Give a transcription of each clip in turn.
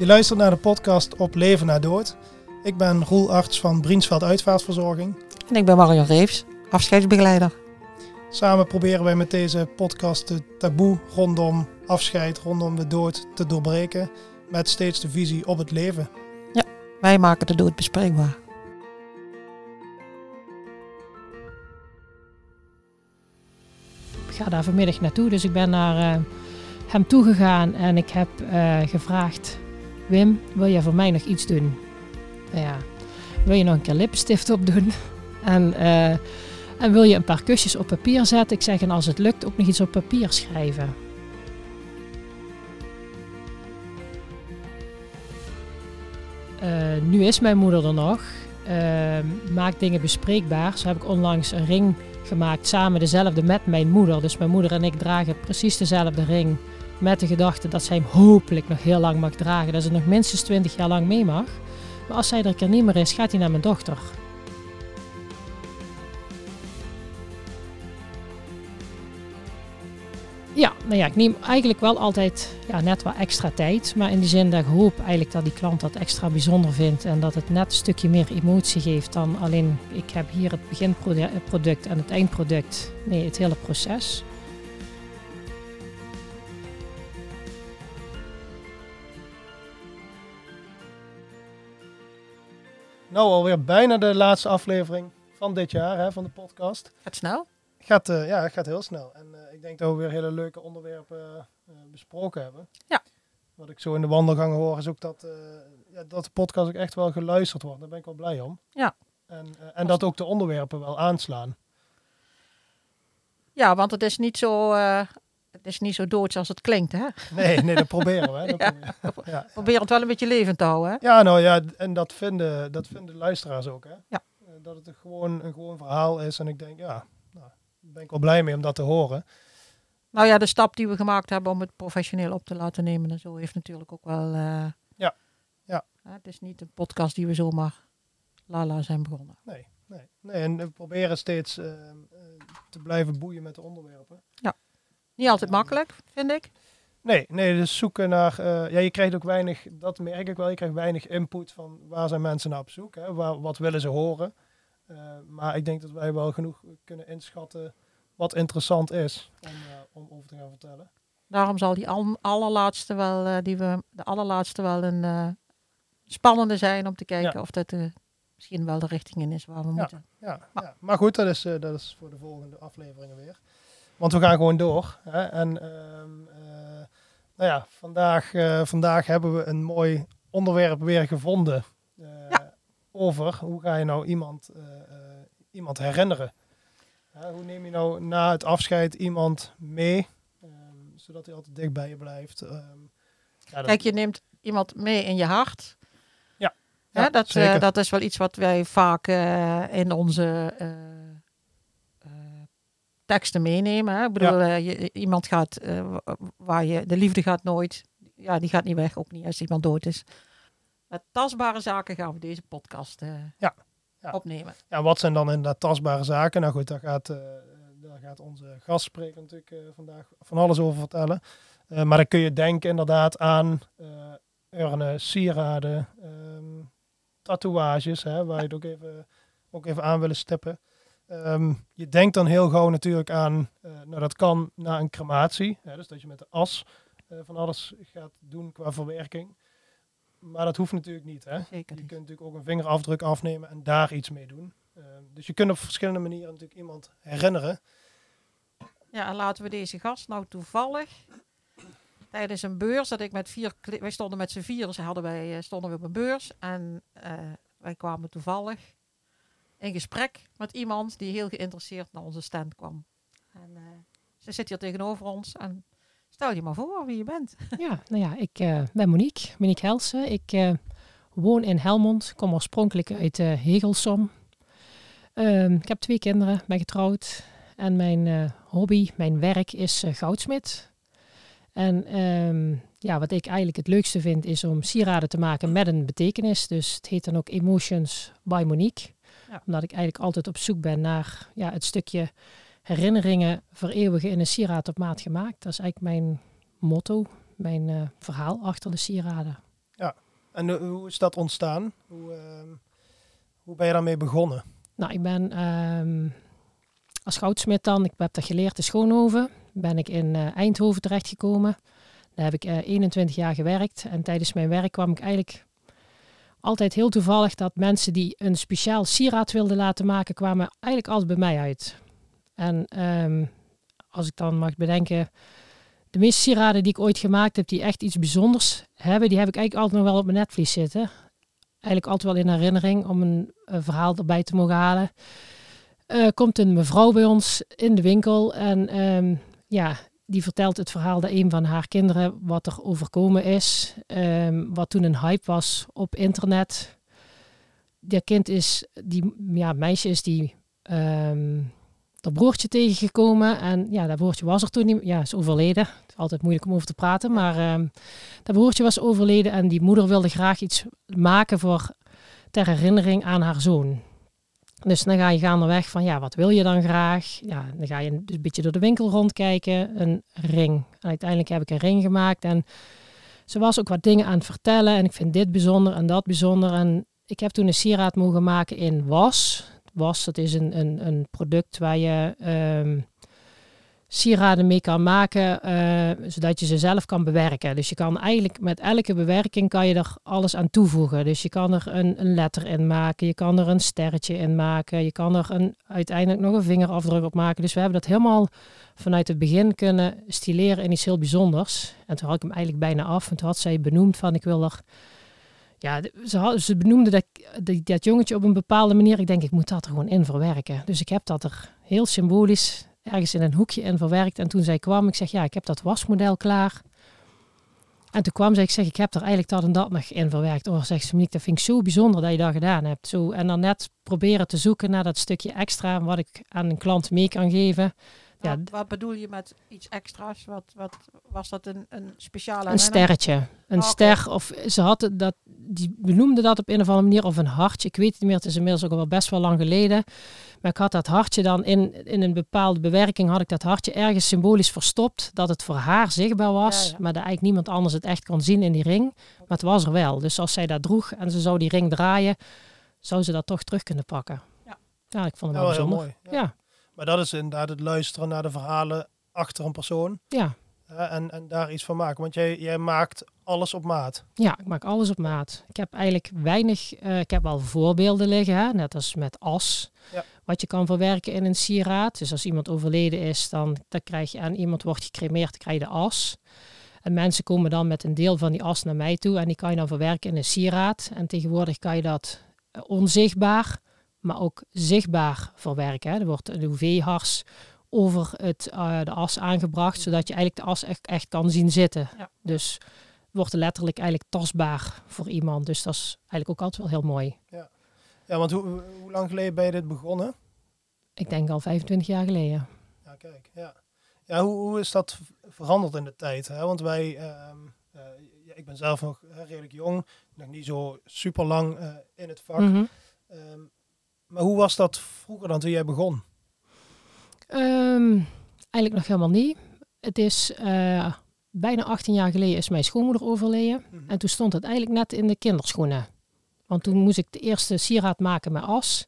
Je luistert naar de podcast Op Leven na Dood. Ik ben Roel Arts van Briensveld Uitvaartverzorging. En ik ben Marion Reeves, afscheidsbegeleider. Samen proberen wij met deze podcast de taboe rondom afscheid, rondom de dood te doorbreken. Met steeds de visie op het leven. Ja, wij maken de dood bespreekbaar. Ik ga daar vanmiddag naartoe, dus ik ben naar uh, hem toegegaan en ik heb uh, gevraagd: Wim, wil je voor mij nog iets doen? Nou ja, wil je nog een keer lippenstift opdoen? En, uh, en wil je een paar kusjes op papier zetten? Ik zeg, en als het lukt, ook nog iets op papier schrijven. Uh, nu is mijn moeder er nog. Uh, maakt dingen bespreekbaar. Zo heb ik onlangs een ring gemaakt, samen dezelfde met mijn moeder. Dus mijn moeder en ik dragen precies dezelfde ring. Met de gedachte dat zij hem hopelijk nog heel lang mag dragen. Dat ze nog minstens 20 jaar lang mee mag. Maar als zij er een keer niet meer is, gaat hij naar mijn dochter. Ja, nou ja, ik neem eigenlijk wel altijd ja, net wat extra tijd. Maar in die zin dat ik hoop eigenlijk dat die klant dat extra bijzonder vindt. En dat het net een stukje meer emotie geeft dan alleen ik heb hier het beginproduct en het eindproduct. Nee, het hele proces. Nou, alweer bijna de laatste aflevering van dit jaar hè, van de podcast. Gaat snel? Gaat, uh, ja, het gaat heel snel. En uh, ik denk dat we weer hele leuke onderwerpen uh, besproken hebben. Ja. Wat ik zo in de wandelgangen hoor is ook dat, ja, dat de podcast ook echt wel geluisterd wordt. Daar ben ik wel blij om. Ja. En, en dat ook de onderwerpen wel aanslaan. Ja, want het is niet zo, het is niet zo doods als het klinkt, hè? Nee, nee dat proberen we. Dat ja. proberen. Ja. Het wel een beetje levend te houden, hè? Ja, nou ja, en dat vinden, dat vinden luisteraars ook, hè? Ja. Dat het een gewoon, een gewoon verhaal is. En ik denk, ja, nou, ben ik wel blij mee om dat te horen. Nou ja, de stap die we gemaakt hebben om het professioneel op te laten nemen en zo heeft natuurlijk ook wel... Uh, ja. ja. Het is niet een podcast die we zomaar lala zijn begonnen. Nee, nee. nee en we proberen steeds uh, te blijven boeien met de onderwerpen. Ja. Niet altijd makkelijk, vind ik. Nee, nee, dus zoeken naar. Uh, ja, je krijgt ook weinig, dat merk ik wel, je krijgt weinig input van waar zijn mensen naar op zoek, hè? Waar, wat willen ze horen. Uh, maar ik denk dat wij wel genoeg kunnen inschatten wat interessant is om, uh, om over te gaan vertellen. Daarom zal die al, allerlaatste wel, die we, de allerlaatste wel een spannende zijn om te kijken ja. of dat misschien wel de richting in is waar we ja, moeten. Ja, maar. ja, maar goed, dat is, dat is voor de volgende afleveringen weer. Want we gaan gewoon door. Hè? En uh, uh, nou ja, vandaag, uh, vandaag hebben we een mooi onderwerp weer gevonden. Ja. Over hoe ga je nou iemand, iemand herinneren? hoe neem je nou na het afscheid iemand mee, um, zodat hij altijd dicht bij je blijft? Um, ja, Kijk, je neemt iemand mee in je hart. Ja, ja dat, dat is wel iets wat wij vaak in onze teksten meenemen. Hè? Ik bedoel, ja. uh, je, iemand gaat uh, waar je de liefde gaat nooit, ja, die gaat niet weg, ook niet als iemand dood is. Met tastbare zaken gaan we deze podcast uh, ja. Ja. opnemen. Ja, wat zijn dan inderdaad tastbare zaken? Nou goed, daar gaat, daar gaat onze gastspreker natuurlijk vandaag van alles over vertellen. maar dan kun je denken inderdaad aan urnen, sieraden, um, tatoeages, hè, waar je het ook even, ook even aan willen stippen. Um, je denkt dan heel gauw natuurlijk aan, uh, nou dat kan na een crematie, hè, dus dat je met de as uh, van alles gaat doen qua verwerking. Maar dat hoeft natuurlijk niet. Hè? Zeker je kunt natuurlijk ook een vingerafdruk afnemen en daar iets mee doen. Uh, dus je kunt op verschillende manieren natuurlijk iemand herinneren. Ja, en laten we deze gast nou toevallig tijdens een beurs, dat ik met vier, wij stonden met z'n vier, dus hadden wij, stonden we op een beurs en wij kwamen toevallig in gesprek met iemand die heel geïnteresseerd naar onze stand kwam. En uh, ze zit hier tegenover ons en stel je maar voor wie je bent. Ja, nou ja, ik uh, ben Monique, Monique Helsen. Ik uh, woon in Helmond, kom oorspronkelijk uit Hegelsom. Um, ik heb twee kinderen, ben getrouwd. En mijn hobby, mijn werk is goudsmid. En um, ja, wat ik eigenlijk het leukste vind is om sieraden te maken met een betekenis. Dus het heet dan ook Emotions by Monique. Ja. Omdat ik eigenlijk altijd op zoek ben naar ja, het stukje herinneringen vereeuwigen in een sieraad op maat gemaakt. Dat is eigenlijk mijn motto, mijn uh, verhaal achter de sieraden. En eh, hoe is dat ontstaan? Hoe, ehm, hoe ben je daarmee begonnen? Nou, ik ben ehm, als goudsmid dan, ik heb dat geleerd in Schoonhoven, ben ik in eh, Eindhoven terechtgekomen. Daar heb ik eh, 21 jaar gewerkt en tijdens mijn werk kwam ik eigenlijk altijd heel toevallig dat mensen die een speciaal sieraad wilden laten maken, kwamen eigenlijk altijd bij mij uit. En ehm, als ik dan mag bedenken, de meeste sieraden die ik ooit gemaakt heb, die echt iets bijzonders hebben, die heb ik eigenlijk altijd nog wel op mijn netvlies zitten. Eigenlijk altijd wel in herinnering om een, verhaal erbij te mogen halen. Eh, komt een mevrouw bij ons in de winkel en ehm, ja, die vertelt het verhaal dat een van haar kinderen wat er overkomen is. ehm, wat toen een hype was op internet. Dat kind is, die ja, meisje is die ehm dat broertje tegengekomen. En ja, dat broertje was er toen niet Ja, is overleden. Het is altijd moeilijk om over te praten. Maar ehm dat broertje was overleden en die moeder wilde graag iets maken voor ter herinnering aan haar zoon. Dus dan ga je gaandeweg van, ja, wat wil je dan graag? Ja, dan ga je dus een beetje door de winkel rondkijken. Een ring. En uiteindelijk heb ik een ring gemaakt. En ze was ook wat dingen aan het vertellen. En ik vind dit bijzonder en dat bijzonder. En ik heb toen een sieraad mogen maken in was. Was, dat is een, een, een product waar je ehm, sieraden mee kan maken, eh, zodat je ze zelf kan bewerken. Dus je kan eigenlijk met elke bewerking kan je er alles aan toevoegen. Dus je kan er een, een letter in maken, je kan er een sterretje in maken, je kan er een, uiteindelijk nog een vingerafdruk op maken. Dus we hebben dat helemaal vanuit het begin kunnen stileren in iets heel bijzonders. En toen had ik hem eigenlijk bijna af en toen had zij benoemd van ik wil er... Ja, ze, ze benoemde dat, dat jongetje op een bepaalde manier. Ik denk, ik moet dat er gewoon in verwerken. Dus ik heb dat er heel symbolisch ergens in een hoekje in verwerkt. En toen zij kwam, ik zeg, ja, ik heb dat wasmodel klaar. En toen kwam ze, ik zeg, ik heb er eigenlijk dat en dat nog in verwerkt. Oh, zegt ze, Monique, dat vind ik zo bijzonder dat je dat gedaan hebt. Zo, en dan net proberen te zoeken naar dat stukje extra, wat ik aan een klant mee kan geven. Ja, Wat, wat bedoel je met iets extra's? Wat, wat was dat een, een speciale Een sterretje. Een Oké. ster. Of ze had dat, die benoemde dat op een of andere manier. Of een hartje. Ik weet het niet meer. Het is inmiddels ook al best wel lang geleden. Maar ik had dat hartje dan in, in een bepaalde bewerking. Had ik dat hartje ergens symbolisch verstopt. Dat het voor haar zichtbaar was. Ja, ja. Maar dat eigenlijk niemand anders het echt kon zien in die ring. Maar het was er wel. Dus als zij dat droeg en ze zou die ring draaien. Zou ze dat toch terug kunnen pakken. Ja. Ja, ik vond het wel heel bijzonder. mooi. Ja. Ja, Maar dat is inderdaad het luisteren naar de verhalen achter een persoon. ja. En, en daar iets van maken. Want jij, jij maakt alles op maat. Ja, ik maak alles op maat. Ik heb eigenlijk weinig, eh, ik heb wel voorbeelden liggen, hè? net als met as. Ja. Wat je kan verwerken in een sieraad. Dus als iemand overleden is, dan, dan krijg je aan iemand wordt gecremeerd, dan krijg je de as. En mensen komen dan met een deel van die as naar mij toe en die kan je dan verwerken in een sieraad. En tegenwoordig kan je dat eh, onzichtbaar, maar ook zichtbaar verwerken. Hè. Er wordt een UV-hars over het, eh, de as aangebracht, zodat je eigenlijk de as echt, echt kan zien zitten. Ja. Dus wordt letterlijk eigenlijk tastbaar voor iemand. Dus dat is eigenlijk ook altijd wel heel mooi. Ja, want hoe, hoe lang geleden ben je dit begonnen? Ik denk al 25 jaar geleden. Ja, kijk. Ja, ja hoe, hoe is dat veranderd in de tijd? Hè? Want wij, ehm, eh, ja, ik ben zelf nog redelijk jong, nog niet zo super lang eh, in het vak. Mhm. Ehm, maar hoe was dat vroeger dan toen jij begon? Ehm, eigenlijk nog helemaal niet. Het is eh, bijna 18 jaar geleden is mijn schoonmoeder overleden. En toen stond het eigenlijk net in de kinderschoenen. Want toen moest ik de eerste sieraad maken met as.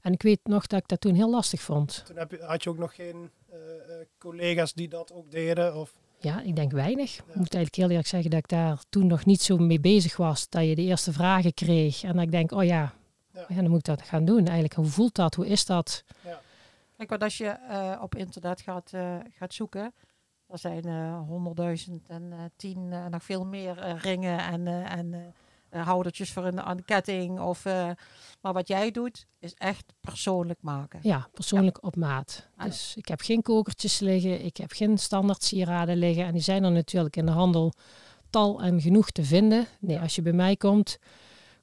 En ik weet nog dat ik dat toen heel lastig vond. Toen heb je, had je ook nog geen eh, eh, collega's die dat ook deden? Of, Ja, ik denk weinig. Ik moet eigenlijk heel eerlijk zeggen dat ik daar toen nog niet zo mee bezig was. Dat je de eerste vragen kreeg. En dat ik denk, oh ja, Ja. ja. dan moet ik dat gaan doen. Eigenlijk, hoe voelt dat? Hoe is dat? Kijk, want als je eh, op internet gaat, eh, gaat zoeken, er zijn eh, honderdduizend en tien en nog veel meer ringen en, en houdertjes voor een, de ketting. Of, maar wat jij doet, is echt persoonlijk maken. Ja, persoonlijk op maat. Dus ik heb geen kokertjes liggen. Ik heb geen standaard sieraden liggen. En die zijn er natuurlijk in de handel tal en genoeg te vinden. Nee, als je bij mij komt,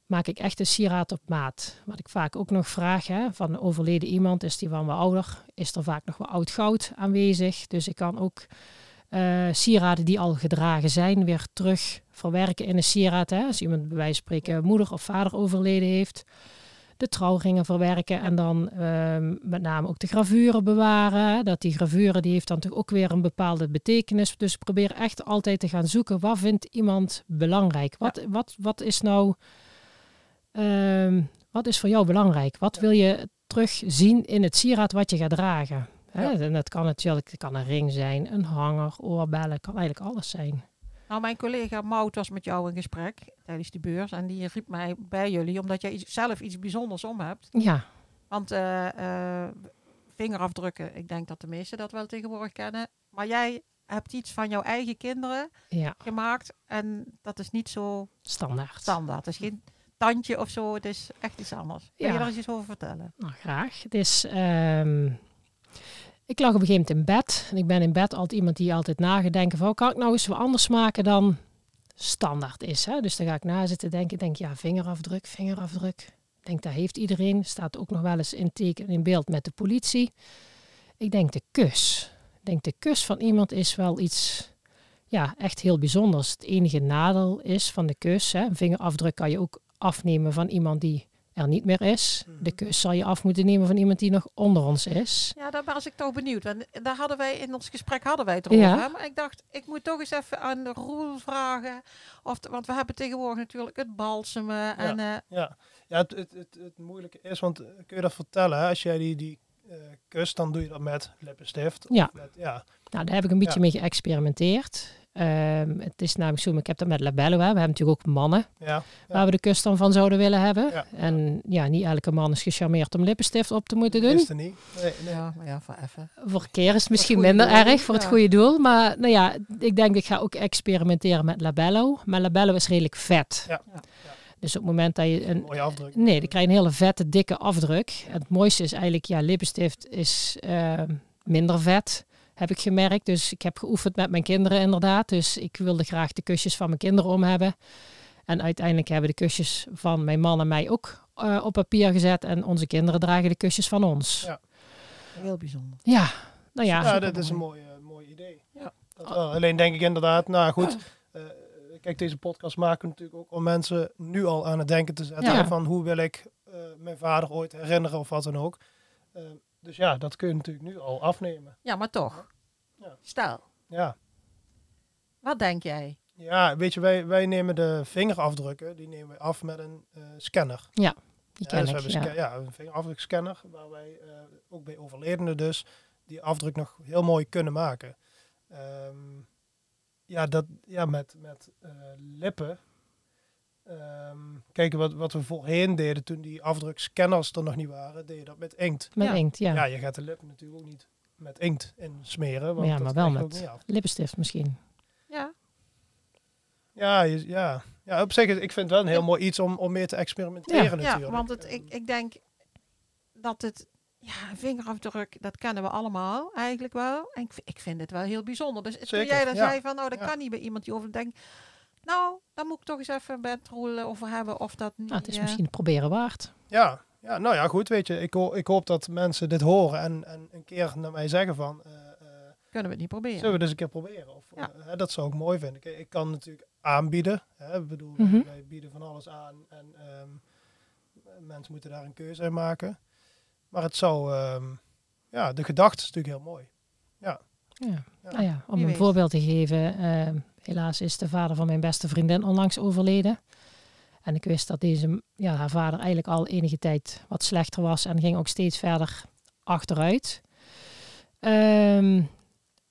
maak ik echt een sieraad op maat. Wat ik vaak ook nog vraag hè, van overleden iemand, is die van wat ouder? Is er vaak nog wel oud goud aanwezig? Dus ik kan ook eh, sieraden die al gedragen zijn, weer terug verwerken in een sieraad. Hè? Als iemand bij wijze van spreken moeder of vader overleden heeft. de trouwringen verwerken en dan ehm, met name ook de gravuren bewaren. Dat die gravuren die heeft dan toch ook weer een bepaalde betekenis. Dus probeer echt altijd te gaan zoeken wat vindt iemand belangrijk. Wat, wat, wat is nou ehm, wat is voor jou belangrijk? Wat wil je terugzien in het sieraad wat je gaat dragen? Hè? Ja. En dat kan natuurlijk het kan een ring zijn, een hanger, oorbellen, kan eigenlijk alles zijn. Nou, mijn collega Mout was met jou in gesprek tijdens die beurs. En die riep mij bij jullie, omdat jij iets, zelf iets bijzonders om hebt. Ja, Want eh, eh, vingerafdrukken, ik denk dat de meesten dat wel tegenwoordig kennen. Maar jij hebt iets van jouw eigen kinderen ja, gemaakt. En dat is niet zo standaard. standaard. Is geen tandje of zo. Het is echt iets anders. Kun je Ja. daar eens iets over vertellen? Nou, graag. Het is, ehm, ik lag op een gegeven moment in bed. En ik ben in bed altijd iemand die altijd nagedenken van... kan ik nou eens wat anders maken dan standaard is? Hè? Dus dan ga ik na zitten denken. Ik denk, ja, vingerafdruk, vingerafdruk. Ik denk, dat heeft iedereen. Staat ook nog wel eens in teken in beeld met de politie. Ik denk, de kus. Ik denk, de kus van iemand is wel iets... Ja, echt heel bijzonders. Het enige nadeel is van de kus... Hè, een vingerafdruk kan je ook afnemen van iemand die er niet meer is. De kus zal je af moeten nemen van iemand die nog onder ons is. Ja, daar was ik toch benieuwd. Want daar hadden wij in ons gesprek hadden wij het erover. Ja. hè. Maar ik dacht, ik moet toch eens even aan de Roel vragen. Of de- want we hebben tegenwoordig natuurlijk het balsemen. En, eh, Ja, ja het, het, het, het moeilijke is, want eh, kun je dat vertellen? Hè? Als jij die, die eh, kust, dan doe je dat met lippenstift. of Ja. Met, ja. Nou, daar heb ik een beetje Ja. mee geëxperimenteerd. Ehm, het is namelijk zo, ik heb dat met labello. Hè. We hebben natuurlijk ook mannen Ja. waar we de kus dan van zouden willen hebben. Ja. En ja, niet elke man is gecharmeerd om lippenstift op te moeten doen. Is er niet. Nee, nee. ja, maar ja, voor even. Voor keer is het misschien minder doel, erg voor het goede doel. Maar nou ja, ik denk ik ga ook experimenteren met labello. Maar labello is redelijk vet. Ja. Ja. Dus op het moment dat je een, Mooie afdruk. Nee, dan krijg je een hele vette, dikke afdruk. En het mooiste is eigenlijk, ja, lippenstift is eh, minder vet, heb ik gemerkt. Dus ik heb geoefend met mijn kinderen inderdaad. Dus ik wilde graag de kusjes van mijn kinderen om hebben. En uiteindelijk hebben de kusjes van mijn man en mij ook eh, op papier gezet. En onze kinderen dragen de kusjes van ons. Ja. Heel bijzonder. Ja, nou ja. Ja, dat is een mooi, mooi idee. Ja. Dat. Alleen denk ik inderdaad, nou goed. eh, kijk, deze podcast maken we natuurlijk ook om mensen nu al aan het denken te zetten. Ja. Van hoe wil ik eh, mijn vader ooit herinneren of wat dan ook. Dus ja, dat kun je natuurlijk nu al afnemen. Ja, maar toch. Ja. Stel, Ja. wat denk jij? Ja, weet je, wij, wij nemen de vingerafdrukken, die nemen we af met een eh, scanner. Die Ja, ken dus we hebben ja. ja, een vingerafdrukscanner, waar wij eh, ook bij overledenen dus die afdruk nog heel mooi kunnen maken. Ehm, ja, dat, ja, met, met eh, lippen. Ehm kijk, wat, wat we voorheen deden toen die afdrukscanners er nog niet waren, deed je dat met inkt. Met Ja. inkt, ja. Ja, je gaat de lippen natuurlijk ook niet met inkt in smeren. Want Ja, maar wel met-. Lippenstift misschien. Ja, Ja, je- ja. ja, op zich, is- ik vind het wel een heel mooi iets om, om mee te experimenteren Ja. natuurlijk. ja want het, ik, ik denk dat het... Ja, een vingerafdruk, dat kennen we allemaal eigenlijk wel. En ik, ik vind het wel heel bijzonder. Dus toen jij dan ja. zei van, nou, dat Ja. kan niet bij iemand die over denkt... Nou, daar moet ik toch eens even met Roel over hebben of dat niet... Nou, het is eh, misschien het proberen waard. Ja, ja, nou ja, goed, weet je. Ik, ho ik hoop dat mensen dit horen en, en een keer naar mij zeggen van... eh, eh, Kunnen we het niet proberen? Zullen we dus een keer proberen? Of, Ja. hè, dat zou ik mooi vinden. Ik, ik kan natuurlijk aanbieden. Hè, ik bedoel, Mhm. wij bieden van alles aan en ehm, mensen moeten daar een keuze in maken. Maar het zou, ehm, ja, de gedachte is natuurlijk heel mooi. Ja. Ja. Nou ja, om Wie een weet. voorbeeld te geven. eh, helaas is de vader van mijn beste vriendin onlangs overleden. En ik wist dat deze, ja, haar vader eigenlijk al enige tijd wat slechter was. En ging ook steeds verder achteruit. Ehm,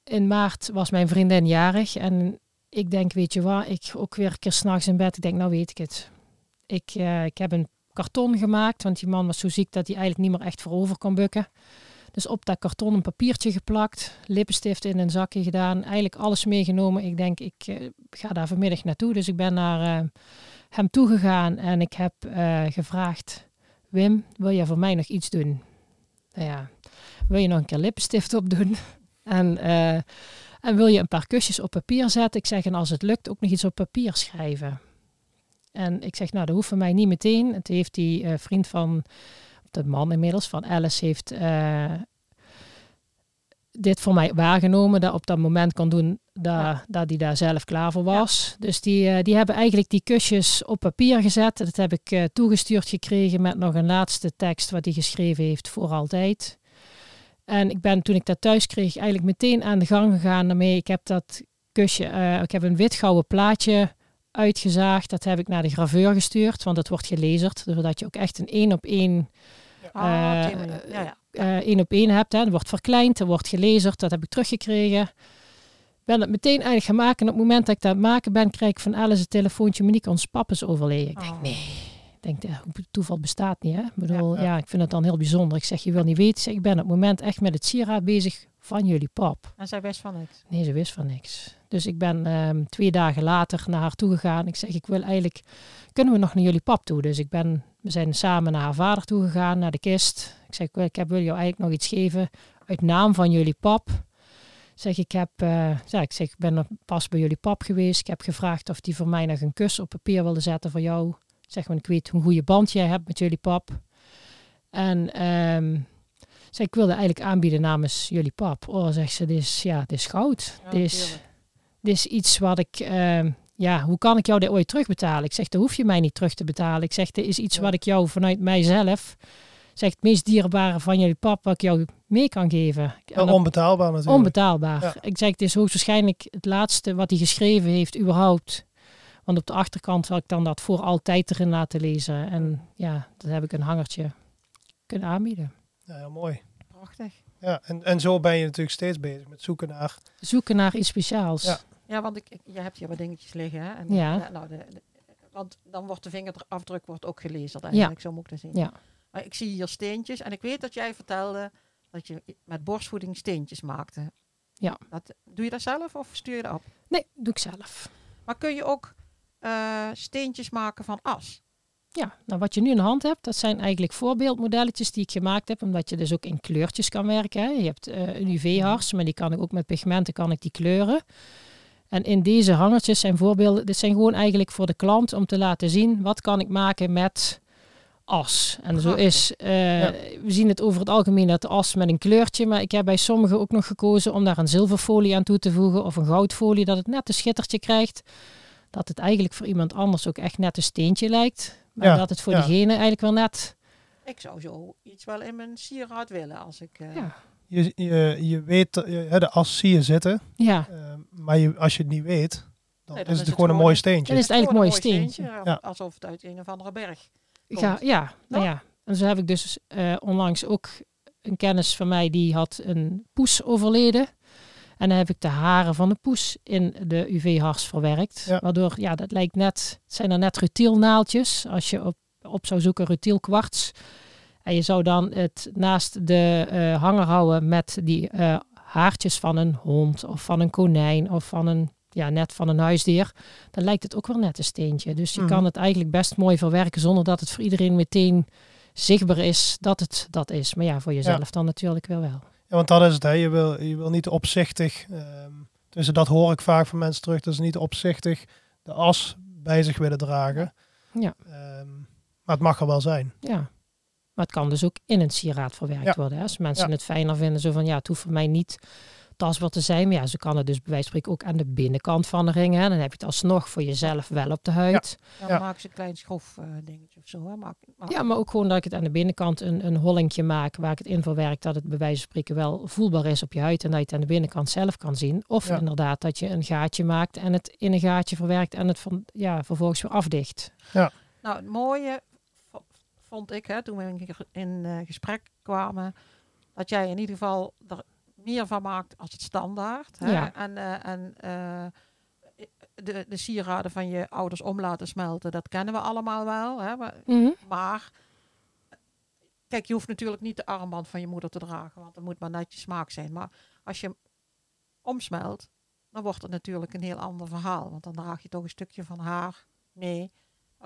in maart was mijn vriendin jarig. En ik denk, weet je waar, ik ook weer een keer s'nachts in bed. Ik denk, nou weet ik het. Ik, eh, ik heb een karton gemaakt. Want die man was zo ziek dat hij eigenlijk niet meer echt voorover kon bukken. Dus op dat karton een papiertje geplakt, lippenstift in een zakje gedaan, eigenlijk alles meegenomen. Ik denk, ik eh, ga daar vanmiddag naartoe. Dus ik ben naar eh, hem toegegaan en ik heb eh, gevraagd, Wim, wil je voor mij nog iets doen? Nou ja, wil je nog een keer lippenstift opdoen? en, en wil je een paar kusjes op papier zetten? Ik zeg, en als het lukt, ook nog iets op papier schrijven. En ik zeg, nou, dat hoeft voor mij niet meteen. Het heeft die vriend van de man inmiddels van Alice heeft eh, dit voor mij waargenomen. Dat op dat moment kon doen dat, dat die daar zelf klaar voor was. Dus die, eh, die hebben eigenlijk die kusjes op papier gezet. Dat heb ik eh, toegestuurd gekregen met nog een laatste tekst wat hij geschreven heeft voor altijd. En ik ben toen ik dat thuis kreeg eigenlijk meteen aan de gang gegaan daarmee. Ik heb dat kusje, ik heb een wit-gouden plaatje uitgezaagd. Dat heb ik naar de graveur gestuurd, want het wordt gelezerd. Zodat je ook echt een één op één Ah, op Eh. Ja, ja. eh, één op één hebt. Hè. Dat wordt verkleind, dat wordt gelezerd, dat heb ik teruggekregen. Ben het meteen eigenlijk gaan maken. En op het moment dat ik dat aan het maken ben, krijg ik van Alice een telefoontje. Monique, ons pap is overleden. Ik denk, Oh. nee. Ik denk, toeval bestaat niet. Hè? Ik bedoel, Ja. ja, ik vind het dan heel bijzonder. Ik zeg, je wil niet weten. Ik, zeg, ik ben op het moment echt met het sieraad bezig van jullie pap. En zij wist van niks. Nee, ze wist van niks. Dus ik ben ehm, twee dagen later naar haar toe gegaan. Ik zeg, ik wil eigenlijk, kunnen we nog naar jullie pap toe? Dus ik ben, we zijn samen naar haar vader toe gegaan, naar de kist. Ik zeg, ik heb, wil jou eigenlijk nog iets geven uit naam van jullie pap. Zeg, ik heb, eh, ja, ik zeg, ik ben pas bij jullie pap geweest. Ik heb gevraagd of die voor mij nog een kus op papier wilde zetten voor jou. Zeg, want ik weet hoe goede band jij hebt met jullie pap. En ehm, zeg, ik wilde eigenlijk aanbieden namens jullie pap. Oh, zegt ze, dit is, ja, dit is goud. Ja, dit, is, dit is iets wat ik, ehm, ja, hoe kan ik jou dit ooit terugbetalen? Ik zeg, dat hoef je mij niet terug te betalen. Ik zeg, dit is iets Ja. wat ik jou vanuit mijzelf, zeg, het meest dierbare van jullie pap, wat ik jou mee kan geven. En onbetaalbaar natuurlijk. onbetaalbaar. Ja. Ik zeg, het is hoogstwaarschijnlijk het laatste wat hij geschreven heeft überhaupt. Want op de achterkant zal ik dan dat voor altijd erin laten lezen. En ja, dat heb ik een hangertje kunnen aanbieden. Ja, heel mooi. Prachtig. Ja, en, en zo ben je natuurlijk steeds bezig met zoeken naar... Zoeken naar iets speciaals. Ja. Ja, want ik, ik- je hebt hier wat dingetjes liggen. Hè? En, Ja. eh, Nou, de, de- want dan wordt de vingerafdruk wordt ook gelezen eigenlijk. Zo moet ik dat zien. Ja. Maar ik zie hier steentjes. En ik weet dat jij vertelde dat je met borstvoeding steentjes maakte. Ja. Dat, doe je dat zelf of stuur je dat op? Nee, doe ik zelf. Maar kun je ook eh, steentjes maken van as? Ja, nou wat je nu in de hand hebt, dat zijn eigenlijk voorbeeldmodelletjes die ik gemaakt heb, omdat je dus ook in kleurtjes kan werken. Hè. Je hebt eh, een UV-hars, maar die kan ik ook met pigmenten kan ik die kleuren. En in deze hangertjes zijn voorbeelden, dit zijn gewoon eigenlijk voor de klant om te laten zien wat kan ik maken met as. En zo is, eh, we zien het over het algemeen dat as met een kleurtje, maar ik heb bij sommigen ook nog gekozen om daar een zilverfolie aan toe te voegen of een goudfolie, dat het net een schittertje krijgt. Dat het eigenlijk voor iemand anders ook echt net een steentje lijkt. Maar Ja, dat het voor ja. diegene eigenlijk wel net. Ik zou zo iets wel in mijn sieraad willen als ik... eh, Ja. Je, je, je weet, dat je- hè, de as zie je zitten, Ja, eh, maar je, als je het niet weet, dan, Nee, dan is is het het gewoon een mooi een- steentje. dan is het eigenlijk een mooi steentje. ja, Ja. Alsof het uit een of andere berg komt. ja, nou Toch? ja. En zo heb ik dus eh, onlangs ook een kennis van mij die had een poes overleden. En dan heb ik de haren van de poes in de UV-hars verwerkt. Ja. Waardoor, ja, dat lijkt net, het zijn er net rutielnaaltjes. Als je op, op zou zoeken rutielkwarts. En je zou dan het naast de eh, hanger houden met die eh, haartjes van een hond of van een konijn of van een, ja, net van een huisdier. Dan lijkt het ook wel net een steentje. Dus je Mhm. kan het eigenlijk best mooi verwerken zonder dat het voor iedereen meteen zichtbaar is dat het dat is. Maar ja, voor jezelf dan natuurlijk wel wel. Ja, want dat is het. Hè. Je, wil, je wil niet opzichtig, ehm dus dat hoor ik vaak van mensen terug, dus niet opzichtig de as bij zich willen dragen. Ja. Ehm, maar het mag er wel zijn. Ja. Maar het kan dus ook in een sieraad verwerkt Ja. worden. Hè? Als mensen Ja. het fijner vinden, zo van ja, het hoeft voor mij niet tastbaar te zijn. Maar ja, ze kan het dus bij wijze van spreken ook aan de binnenkant van de ring. Hè? Dan heb je het alsnog voor jezelf wel op de huid. Dan Ja. maken ze een klein schroef eh, dingetje of zo. Hè. Maak, maak- Ja, maar ook gewoon dat ik het aan de binnenkant een, een hollingje maak waar ik het in verwerk. Dat het bij wijze van spreken wel voelbaar is op je huid. En dat je het aan de binnenkant zelf kan zien. Of Ja. inderdaad dat je een gaatje maakt en het in een gaatje verwerkt en het van, ja, vervolgens weer afdicht. Nou, het mooie vond ik, hè, toen we in, in eh, gesprek kwamen, dat jij in ieder geval er meer van maakt als het standaard. Hè? Ja. En, eh, en eh, de, de sieraden van je ouders om laten smelten, dat kennen we allemaal wel. Hè? Maar, maar, kijk, je hoeft natuurlijk niet de armband van je moeder te dragen, want dat moet maar netjes smaak zijn. Maar als je hem omsmelt, dan wordt het natuurlijk een heel ander verhaal. Want dan draag je toch een stukje van haar mee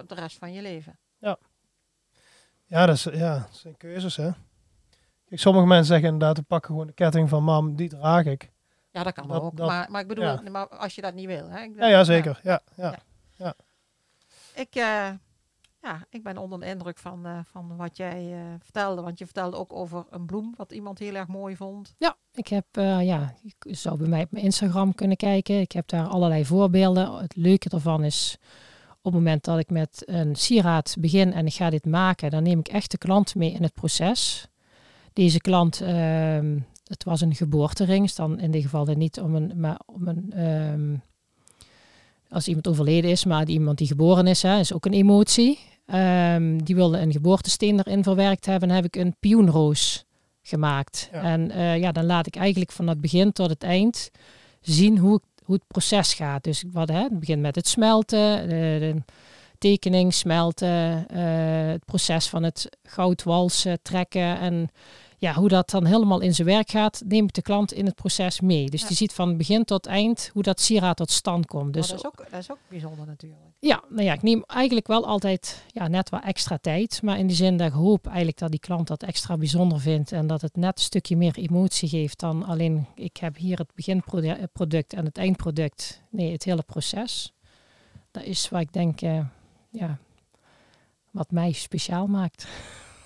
de rest van je leven. Ja, dat, is, ja, dat zijn keuzes hè. Kijk, sommige mensen zeggen inderdaad, we pakken gewoon de ketting van mam, die draag ik. Ja, dat kan Dat- ook. dat- maar, maar ik bedoel, ja. maar als je dat niet wil. Hè? Ik, Ja, ja zeker. Ja, ja. Ik, eh, ja, ja, ik ben onder de indruk van, eh, van wat jij eh, vertelde. Want je vertelde ook over een bloem, wat iemand heel erg mooi vond. Ja, ik heb, eh, ja, je zou bij mij op mijn Instagram kunnen kijken. Ik heb daar allerlei voorbeelden. Het leuke ervan is, op het moment dat ik met een sieraad begin en ik ga dit maken, dan neem ik echt de klant mee in het proces. Deze klant, ehm, het was een geboortering, is dan in dit geval niet om een, maar om een, ehm, als iemand overleden is, maar die, iemand die geboren is, hè, is ook een emotie. Ehm, die wilde een geboortesteen erin verwerkt hebben, heb ik een pioenroos gemaakt. Ja. En eh, ja, dan laat ik eigenlijk van het begin tot het eind zien hoe, hoe het proces gaat. Dus wat, hè, het begint met het smelten, de, de tekening, smelten, eh, het proces van het goudwalsen, trekken en ja, hoe dat dan helemaal in zijn werk gaat, neem ik de klant in het proces mee. Dus Ja. die ziet van begin tot eind hoe dat sieraad tot stand komt. Dus dat, is ook, dat is ook bijzonder natuurlijk. ja, nou ja, ik neem eigenlijk wel altijd ja, net wat extra tijd. Maar in die zin dat ik hoop eigenlijk dat die klant dat extra bijzonder vindt. En dat het net een stukje meer emotie geeft dan alleen ik heb hier het beginproduct en het eindproduct. Nee, het hele proces. Dat is waar ik denk, eh, ja, wat mij speciaal maakt.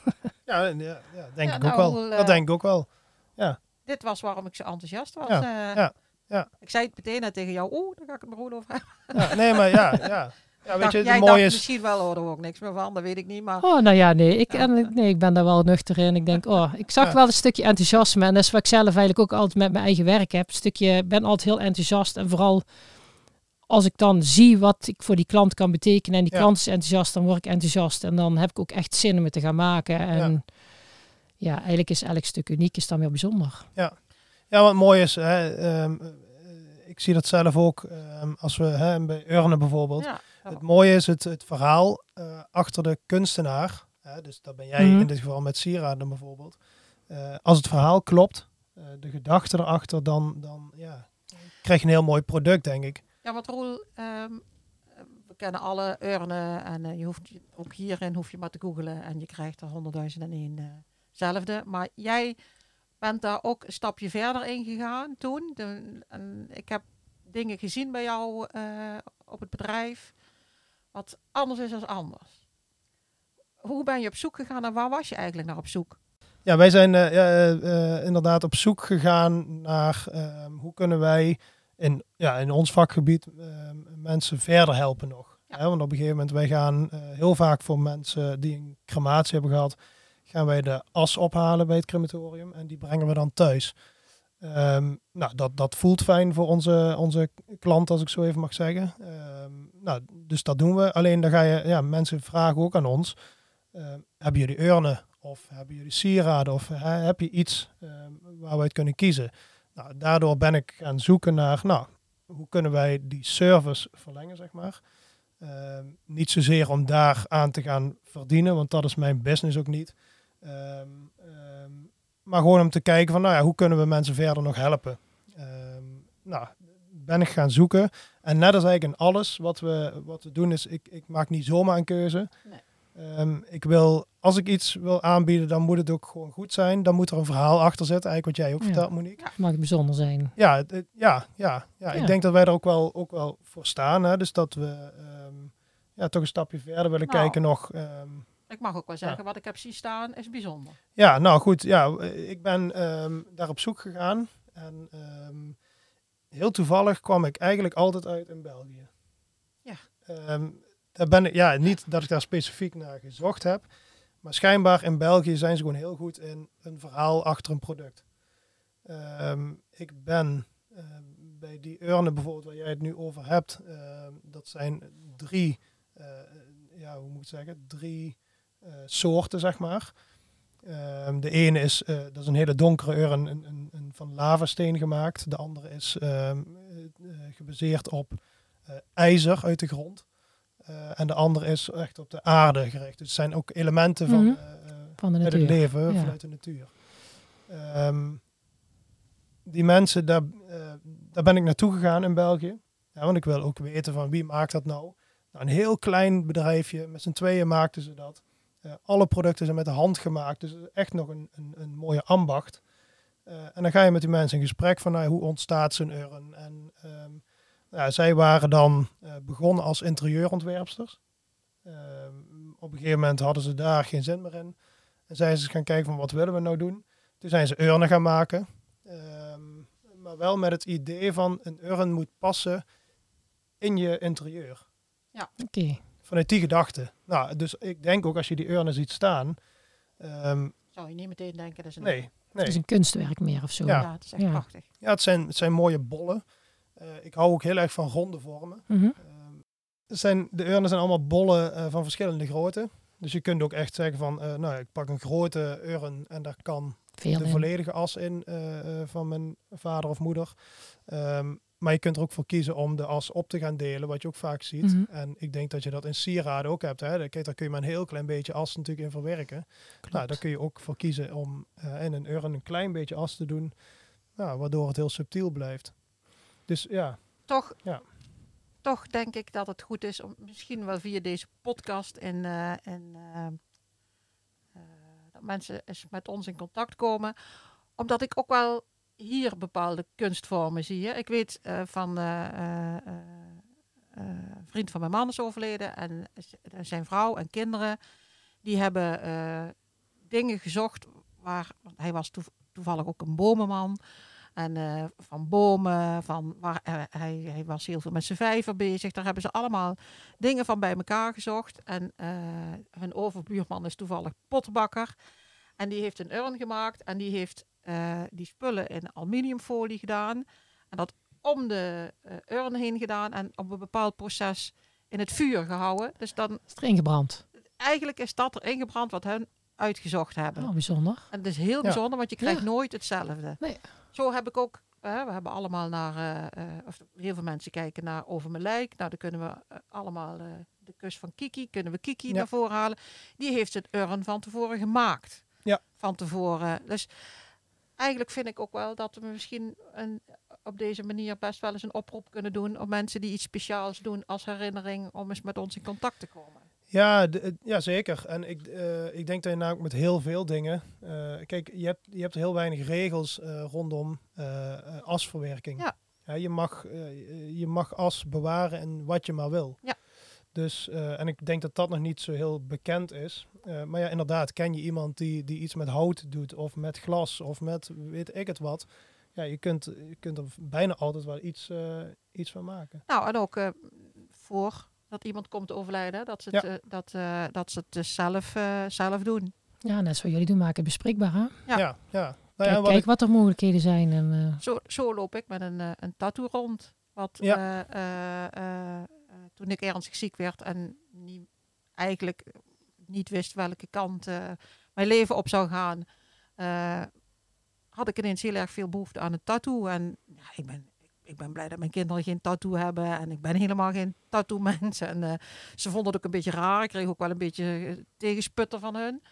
Ja, ja, ja denk Ja, ik nou, ook wel. hoe, dat eh, denk ik ook wel. Dit was waarom ik zo enthousiast was. Ja, eh. ja, ja. Ik zei het meteen tegen jou, oeh, daar ga ik het Roel over hebben. Ja, nee, maar ja, ja. ja weet Dacht- je, jij het dacht is... misschien wel, hoor er ook niks meer van, dat weet ik niet. Maar Oh, nou ja, nee ik, Ja. en, nee, ik ben daar wel nuchter in. Ik denk, oh, ik zag Ja. wel een stukje enthousiasme. En dat is wat ik zelf eigenlijk ook altijd met mijn eigen werk heb. Een stukje, ik ben altijd heel enthousiast. En vooral als ik dan zie wat ik voor die klant kan betekenen. En die Ja. klant is enthousiast, dan word ik enthousiast. En dan heb ik ook echt zin om het te gaan maken. En ja, eigenlijk is elk stuk uniek, is dan weer bijzonder. Ja, wat mooi is, hè, ehm, eh, ik zie dat zelf ook ehm, als we hè, bij Urne bijvoorbeeld. ja, Het mooie is het, het verhaal eh, achter de kunstenaar. Hè, dus dat ben jij Mhm. in dit geval met sieraden bijvoorbeeld. Eh, als het verhaal klopt, eh, de gedachte erachter, dan, dan ja, krijg je een heel mooi product, denk ik. Ja, want Roel, ehm, we kennen alle urnen en eh, je hoeft ook hierin hoef je maar te googlen en je krijgt er honderdduizend en één eh, zelfde. Maar jij bent daar ook een stapje verder in gegaan toen. Ik heb dingen gezien bij jou eh, op het bedrijf wat anders is dan anders. Hoe ben je op zoek gegaan en waar was je eigenlijk naar op zoek? Ja, wij zijn inderdaad op zoek gegaan naar ehm, hoe kunnen wij in, ja, in ons vakgebied ehm, mensen verder helpen nog. Ja. Hè, want op een gegeven moment, wij gaan eh, heel vaak voor mensen die een crematie hebben gehad, gaan wij de as ophalen bij het crematorium en die brengen we dan thuis. Ehm, nou, dat, dat voelt fijn voor onze, onze klant, als ik zo even mag zeggen. Ehm, nou, dus dat doen we. Alleen dan ga je, ja, mensen vragen ook aan ons, ehm, hebben jullie urnen of hebben jullie sieraden of hè, heb je iets waar we uit kunnen kiezen? Nou, daardoor ben ik gaan zoeken naar, nou, hoe kunnen wij die service verlengen, zeg maar. Ehm, niet zozeer om daar aan te gaan verdienen, want dat is mijn business ook niet. Ehm, ehm, maar gewoon om te kijken van, nou ja, hoe kunnen we mensen verder nog helpen? Ehm, nou, ben ik gaan zoeken. En net als eigenlijk in alles wat we, wat we doen is, ik, ik maak niet zomaar een keuze. Nee. Ik wil, als ik iets wil aanbieden, dan moet het ook gewoon goed zijn. Dan moet er een verhaal achter zitten, eigenlijk wat jij ook Ja. vertelt, Monique. Het mag bijzonder zijn. Ja, het- het- ja, ja, ja, Ja. ik denk dat wij er ook wel, ook wel voor staan. Hè? Dus dat we ehm, ja, toch een stapje verder willen Nou. kijken nog. ehm, Ik mag ook wel zeggen, wat ik heb zien staan is bijzonder. ja, nou goed. Ja, ik ben ehm, daar op zoek gegaan. En ehm, heel toevallig kwam ik eigenlijk altijd uit in België. Ja. Ehm, daar ben ik, ja, niet dat ik daar specifiek naar gezocht heb. Maar schijnbaar in België zijn ze gewoon heel goed in een verhaal achter een product. Ehm, ik ben ehm, bij die urnen bijvoorbeeld waar jij het nu over hebt. ehm, dat zijn drie, eh, ja, hoe moet ik zeggen, drie eh, soorten, zeg maar. De ene is, eh, dat is een hele donkere urn, een, een, een van lavasteen gemaakt. De andere is gebaseerd op ijzer uit de grond. Eh, en de andere is echt op de aarde gericht. Dus het zijn ook elementen van, Mhm. eh, eh, Van de uit het natuur. leven, Ja. vanuit de natuur. Ehm, die mensen, daar, daar ben ik naartoe gegaan in België. Ja, want ik wil ook weten van wie maakt dat nou. nou een heel klein bedrijfje, met z'n tweeën maakten ze dat. Alle producten zijn met de hand gemaakt, dus echt nog een, een, een mooie ambacht. En dan ga je met die mensen in gesprek van nou, hoe ontstaat zo'n urn. En ehm, ja, zij waren dan eh, begonnen als interieurontwerpsters. Ehm, op een gegeven moment hadden ze daar geen zin meer in. En zijn ze gaan kijken van wat willen we nou doen. Toen zijn ze urnen gaan maken. Ehm, maar wel met het idee van een urn moet passen in je interieur. Oké. Vanuit die gedachte. Nou, dus ik denk ook als je die urnen ziet staan. ehm, Zou je niet meteen denken, dat is een... nee, Het nee. is een kunstwerk meer of zo. Ja. Ja, het is echt Ja. prachtig. Ja, het zijn, het zijn mooie bollen. Eh, ik hou ook heel erg van ronde vormen. Mhm. Ehm, zijn, de urnen zijn allemaal bollen eh, van verschillende grootte. Dus je kunt ook echt zeggen van, eh, nou, ik pak een grote urn en daar kan Veel de in. volledige as in van mijn vader of moeder. Ehm, maar je kunt er ook voor kiezen om de as op te gaan delen, wat je ook vaak ziet. Mhm. En ik denk dat je dat in sieraden ook hebt. Hè? Daar- Kijk, daar kun je maar een heel klein beetje as natuurlijk in verwerken. Klopt. Nou, daar kun je ook voor kiezen om in een urn een klein beetje as te doen, nou, waardoor het heel subtiel blijft. Dus ja, Toch, Ja. toch denk ik dat het goed is om misschien wel via deze podcast en, eh, en eh, eh, dat mensen eens met ons in contact komen. Omdat ik ook wel hier bepaalde kunstvormen zie. Hè. Ik weet van een vriend van mijn man is overleden en zijn vrouw en kinderen die hebben dingen gezocht waar want hij was toev- toevallig ook een bomenman. En eh, van bomen, van waar, eh, hij, hij was heel veel met zijn vijver bezig. Daar hebben ze allemaal dingen van bij elkaar gezocht. En eh, hun overbuurman is toevallig potbakker. En die heeft een urn gemaakt en die heeft die spullen in aluminiumfolie gedaan. En dat om de urn heen gedaan en op een bepaald proces in het vuur gehouden. Dus dan Is erin gebrand. eigenlijk is dat er ingebrand wat hun uitgezocht hebben. Oh, bijzonder. En het is heel Ja. bijzonder, want je krijgt Ja. nooit hetzelfde. Nee. Zo heb ik ook, hè, we hebben allemaal naar, eh, eh, of heel veel mensen kijken naar Over mijn lijk. Nou, dan kunnen we eh, allemaal eh, de kus van Kiki, kunnen we Kiki Ja. naar voren halen. Die heeft het urn van tevoren gemaakt. Ja. Van tevoren. Dus eigenlijk vind ik ook wel dat we misschien een, op deze manier best wel eens een oproep kunnen doen op mensen die iets speciaals doen als herinnering om eens met ons in contact te komen. Ja, het- ja zeker. En ik, eh, ik denk dat je nou ook met heel veel dingen. eh, kijk, je hebt, je hebt heel weinig regels eh, rondom eh, eh, asverwerking. Ja. je, mag, eh, je mag as bewaren en wat je maar wil. Ja. Dus, eh, en ik denk dat dat nog niet zo heel bekend is. Eh, maar ja, inderdaad, ken je iemand die, die iets met hout doet of met glas of met weet ik het wat. Ja, je kunt, je kunt er bijna altijd wel iets, eh, iets van maken. Nou, en ook eh, voor dat iemand komt te overlijden, dat ze het, Ja. dat, eh, dat ze het dus zelf, eh, zelf doen. Ja, net zoals jullie doen, maken bespreekbaar. Hè? Ja. Ja, ja. Nou Kijk, wat kijk ik- wat er mogelijkheden zijn. En, eh, Zo, zo loop ik met een, eh, een tattoo rond. Wat Ja. eh, eh, eh, eh, toen ik ernstig ziek werd en niet, eigenlijk niet wist welke kant mijn leven op zou gaan, eh, had ik ineens heel erg veel behoefte aan een tattoo. En ja, ik, ben, ik ben blij dat mijn kinderen geen tattoo hebben en ik ben helemaal geen tattoo mens. En eh, ze vonden het ook een beetje raar. Ik kreeg ook wel een beetje eh, tegensputter van hun.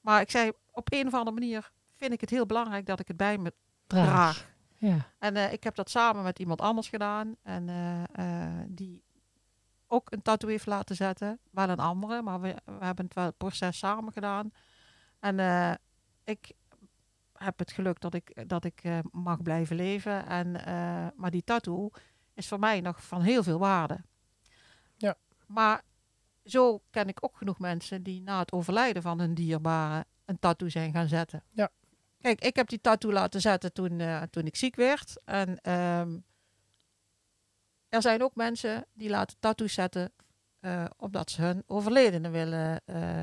Maar ik zei, op een of andere manier vind ik het heel belangrijk dat ik het bij me draag. draag. Ja. En eh, ik heb dat samen met iemand anders gedaan. En die ook een tattoo heeft laten zetten. Wel een andere, maar we, we hebben het wel het proces samen gedaan. En ik heb het geluk dat ik, dat ik eh, mag blijven leven. En, eh, maar die tattoo is voor mij nog van heel veel waarde. Ja. Maar zo ken ik ook genoeg mensen die na het overlijden van hun dierbare een tattoo zijn gaan zetten. Ja. Kijk, ik heb die tattoo laten zetten toen, eh, toen ik ziek werd. En ehm, er zijn ook mensen die laten tattoos zetten omdat ze hun overledene willen eh,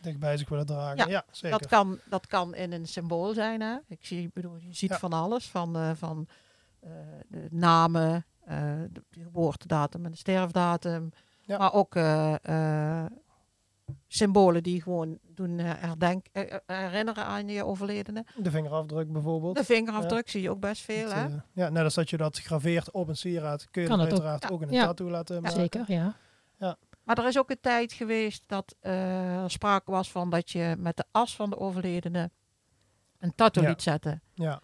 herinneren. dichtbij zich willen dragen. Ja, Ja, zeker. Dat kan, dat kan in een symbool zijn. Hè? Ik zie, ik bedoel, je ziet Ja. van alles. Van, eh, van eh, de namen, eh, de, geboortedatum en de sterfdatum. Ja. Maar ook eh, eh, symbolen die gewoon doen herdenk, herinneren aan je overledene. De vingerafdruk bijvoorbeeld. De vingerafdruk zie je ook best veel. Het, Hè? ja, net als dat je dat graveert op een sieraad, kun je Kan dat het ook. uiteraard ook, in een Ja. tattoo laten maken. Zeker, ja. Maar er is ook een tijd geweest dat eh, er sprake was van dat je met de as van de overledene een tattoo Ja. liet zetten. Ja,